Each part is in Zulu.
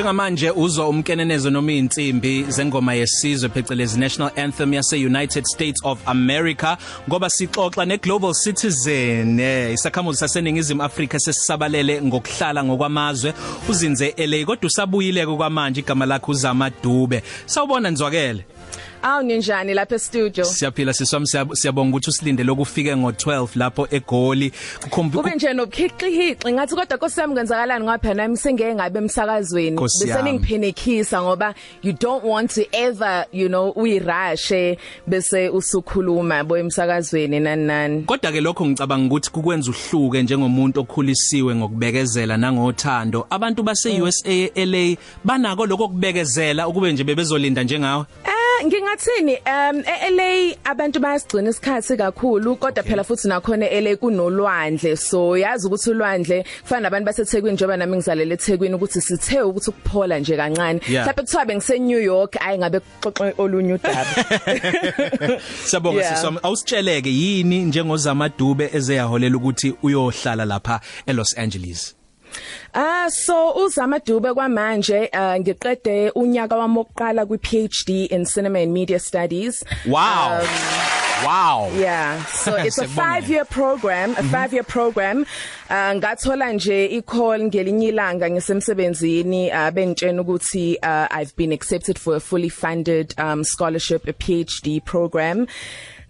Njengamanje uzwa umkenenezo noma insimbi zengoma yesizwe phecelezi National Anthem yase United States of America ngoba sixoxa neGlobal Citizen eh isakhamuzi saseningizimu Afrika sesisabalele ngokuhlala ngokwamazwe. Uzinze LA kodwa usabuyile kwamanje igama lakhe uzama Dube sawubona nzwakele. Awu ninjani lapha e-studio? Siyaphila siswami? Siyabonga ukuthi usilinde lokufike ngo12 lapho eGoli. Kukhombi Kube nje nobukhiqihixi ngathi kodwa nkosami kwenzakalani ngapha nami? Sengeke ngabe emsakazweni. Bese ningiphenekhisa ngoba you don't want to ever you know uyirashe bese usukhuluma bo emsakazweni nani nani. Kodwa ke lokho ngicabanga ukuthi kukwenza uhluke njengomuntu okhulisiwe ngokubekezela nangothando. Abantu base USA LA banako lokho kubekezela ukube nje bebezolinda njengawe? Eh ngingathini? Um eLA abantu bayasigcina isikhathi kakhulu kodwa phela futhi nakhona eLA kunolwandle. So yazi ukuthi ulwandle kufana nabantu baseThekwini njengoba nami ngizalele eThekwini ukuthi sithe ukuthi ukuphola nje kancane. Mhlawumbe kuthiwa bengise New York ayi ngabe xoxe olunye udaba. Siyabonga siswami awusitsheleke yini njengozamadube ezeyaholela ukuthi uyohlala lapha eLos Angeles? Ah so uzamadube kwamanje uh, ngiqede unyaka wami wokuqala kwi PhD in Cinema and Media Studies. Wow. Um, wow. Yeah. So it's a 5 year program, a 5 mm-hmm. year program. Uh, ngathola nje i-call ngelinye ilanga ngisemsebenzini uh, bengitshena ukuthi uh, I've been accepted for a fully funded um, scholarship a PhD program.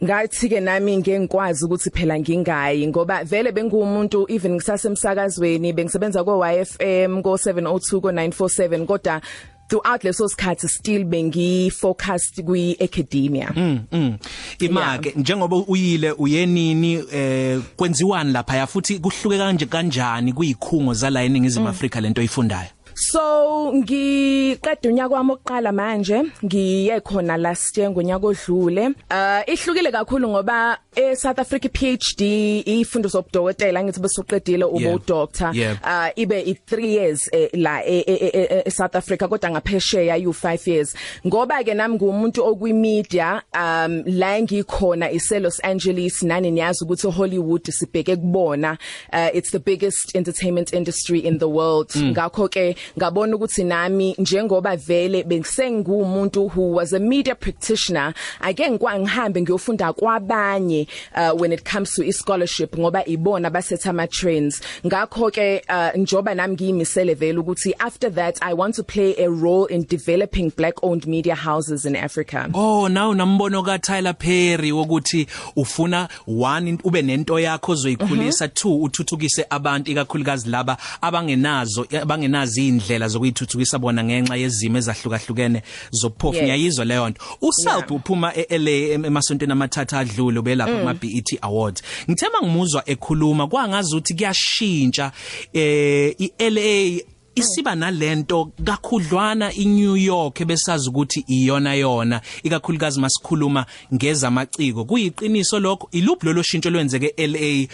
Ngathi ke nami ngengikwazi ukuthi phela ngingayi ngoba vele bengumuntu even ngisasemsakazweni bengisebenza ko YFM ko 702 ko 947 kodwa throughout leso sikhathi still bengi focused kwi academia mm, mm. imake yeah. njengoba uyile uyenini eh kwenziwani lapha futhi kuhluke kanje kanjani kuyikhungo zala eningizimu mm. Afrika lento oyifundayo So ngiqeda unyaka wami oqala manje ngiye khona last year ngonyaka odlule. Uh ihlukile kakhulu ngoba e South Africa PhD ifundo zobudokotela ngithi besuqedile ubo doctor. Uh ibe i 3 years eh, la e, e, e South Africa kodwa ngaphesheya you 5 years. Ngoba ke nami ngumuntu okwi media um la ngikhona ise Los Angeles nani niyazi ukuthi Hollywood sibheke kubona uh it's the biggest entertainment industry in the world. Mm. Ngakho ke ngabona ukuthi nami njengoba vele bengisengumuntu who was a media practitioner ake ngikwangihambe ngiyofunda kwabanye uh, when it comes to scholarship ngoba ibona basetha ama trends ngakho ke uh, njoba nami ngiyimisele vele ukuthi after that I want to play a role in developing black owned media houses in Africa oh now nambono ka Tyler Perry wokuthi ufuna one ube nento yakho ozoyikhulisa mm -hmm. two uthuthukise abantu ikakhulukazi laba abangenazo abangenazi indlela zokuyithuthukisa bona ngenxa yezimo ezahlukahlukene zobuphofu ngiyayizwa leyo nto? uSouth uphuma eLA emasontweni amathatha adlule ubelapha kuma BET Awards. Ngithema ngimuzwa ekhuluma kwangazi ukuthi kuyashintsha eh iLA isiba nalento kakhudlwana iNew York besazi ukuthi iyona yona ikakhulukazi masikhuluma ngezamaciko. Kuyiqiniso lokho iluphi lolo shintsho lwenzeke LA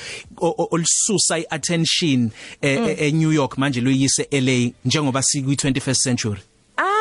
olisusa iattention eNew York manje luyise LA njengoba sikwi 21st century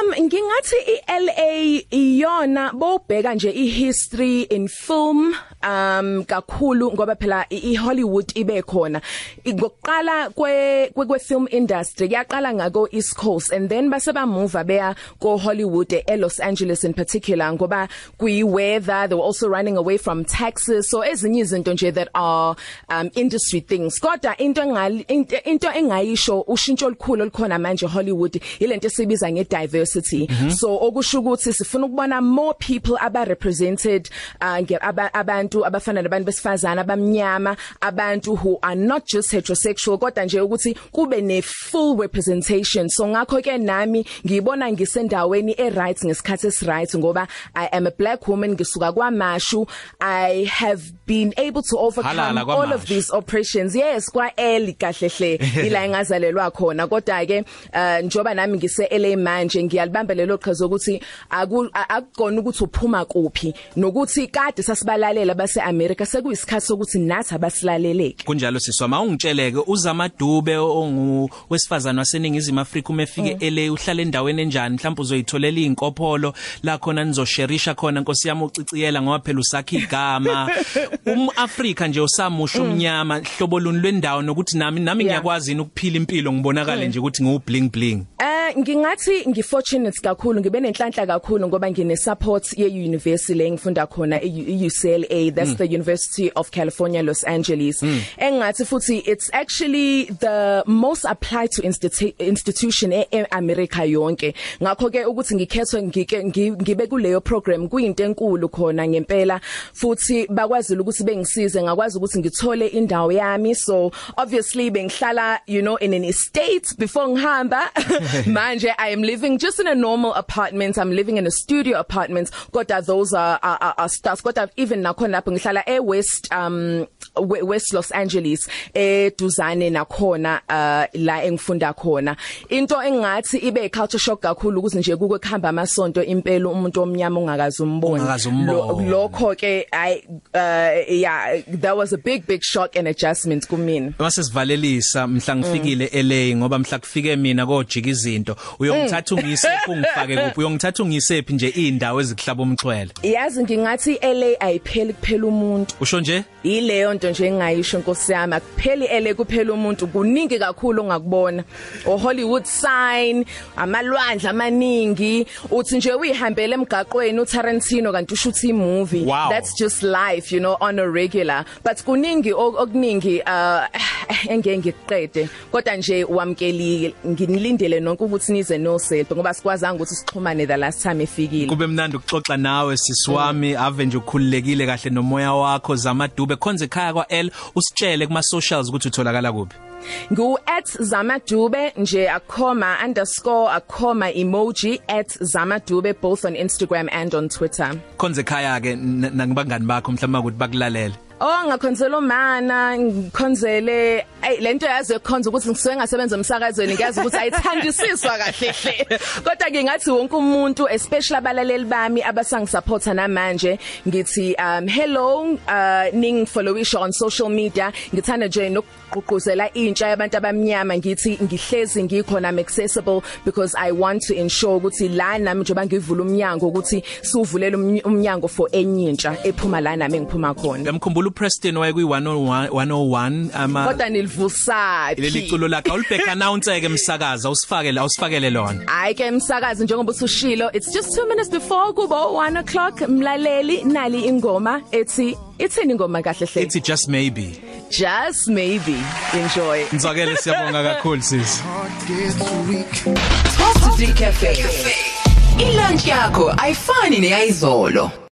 Um ngingathi iLA iyona bobheka nje ihistory in film um kakhulu ngoba phela iHollywood ibe khona. Ngokuqala kwe kwe film industry yaqala ngako East Coast and then base ba move beya ko Hollywood e Los Angeles in particular ngoba kuyi weather they were also running away from taxes. So ezinye izinto nje that are um industry things. Kodwa into engali into engayisho ushintsho olukhulu olukhona manje Hollywood ilento esibiza nge diversity mm -hmm. so okusho ukuthi sifuna ukubona more people aba represented uh, abantu abantu abafana nabantu besifazana abamnyama abantu who are not just heterosexual kodwa nje ukuthi kube ne full representation. So ngakho ke nami ngibona ngisendaweni e right ngesikhathi esi right ngoba i am a black woman ngisuka kwamashu. I have been able to overcome all of these oppressions. Yes kwa early kahlehle ila engazalelwa khona. Kodwa ke uh, njoba nami ngise LA manje ngiyalibambelelo qhaza ukuthi akukona ukuthi uphuma kuphi. Nokuthi kade sasibalalela base America sekuyisikhathi sokuthi nathi abasilaleleke kunjalo siswa ungitsheleke uzamadube ongu wesifazana waseningizimu Afrika umefike mm. LA uhlala endaweni enjani? Mhlawumbe uzoyitholela inkopholo la khona nizosherisha khona. Nkosi yami uciciyela ngoba phela usakha igama. umAfrika nje usamusha mm. umnyama hlobo luni lwendawo nokuthi nami nami ngiyakwazi ukuphila impilo ngibonakale mm. nje ukuthi ngiwu bling bling eh Eh ngingathi ngifortunate kakhulu ngibe nenhlanhla kakhulu ngoba ngine support ye university le ngifunda khona e UCLA that's mm. the University of California Los Angeles mm. engathi futhi it's actually the most applied to institu institution eAmerica yonke ngakho ke ukuthi ngikhethwe ngike ngibe kuleyo program kuyinto enkulu khona ngempela futhi bakwazile ukuthi bengisize ngakwazi ukuthi ngithole indawo yami so obviously bengihlala you know in an estate before ngihamba manje i am living just in a normal apartment. I'm living in a studio apartment. Kodwa those are are, are stars kodwa even nakhona lapho ngihlala e west um west Los Angeles eduzane nakhona uh, la engifunda khona. Into engathi ibe culture shock kakhulu ukuthi nje kuke kuhamba amasonto impela umuntu omnyama ungakazi umbona lokho ke i uh, yeah that was a big big shock and adjustment kumina. Mase sivalelisa mhla ngifikile mm. LA ngoba mhla kufike mina kojika izinto uyongithatha ungise ungifake kuphi? Uyongithatha ungisephi nje indawo ezikuhlaba umxhwele? Yazi ngingathi LA ayipheli kuphela umuntu. Usho nje? Ileyo nto nje engayisho Nkosi yami. Akupheli ele kuphela umuntu. Kuningi kakhulu ongakubona. O Hollywood sign amalwandle amaningi. Uthi nje uyihambele emgaqweni uTarantino kanti ushuthi imovie. Wow. that's just life you know on a regular. But kuningi okuningi uh engeke ngikuqede kodwa nje wamkelile nginilindele nonke ukuthi nize no self ngoba sikwazanga ukuthi sixhumane the last time efikile. Kube mnandi ukuxoxa nawe sisiwami mm. ave nje ukhululekile kahle nomoya wakho. Zamadube khonze ekhaya kwa L usitshele kuma socials ukuthi utholakala kuphi. Ngu @zamadube nje akhoma _akhoma emoji @zamadube both on Instagram and on Twitter. Khonze ekhaya ke nangibangani bakho mhlawumbe ukuthi bakulalela Oh ngakhonzela umana ngikhonzele ay lento yazi ekhonza ukuthi ngisuke ngasebenza emsakazweni ngiyazi ukuthi ayithandisiswa kahle hle. Kodwa ngingathi wonke umuntu especially abalaleli bami abasangisupport namanje ngithi um hello uh ning followisha on social media ngithanda nje nokuqhuquzela intsha yabantu abamnyama ngithi ngihlezi ngikhona am accessible because i want to ensure ukuthi la nami njengoba ngivula umnyango ukuthi sivulela umnyango for enye intsha ephuma la nami ngiphuma khona. Ngiyamkhumbula uPreston waye kwi 101 101 ama kodwa nilivusathi leli culo lakhe awulibheka announce ke emsakaza usifakele awusifakele lona. Hayi ke emsakaza njengoba usushilo it's just 2 minutes before kuba 1 o'clock mlaleli nali ingoma ethi ithini ingoma kahle hle? Ethi just maybe. Just maybe. Enjoy. Ngizakele siyabonga kakhulu sisi Coffee Cafe. Ilunch yakho ayifani neyizolo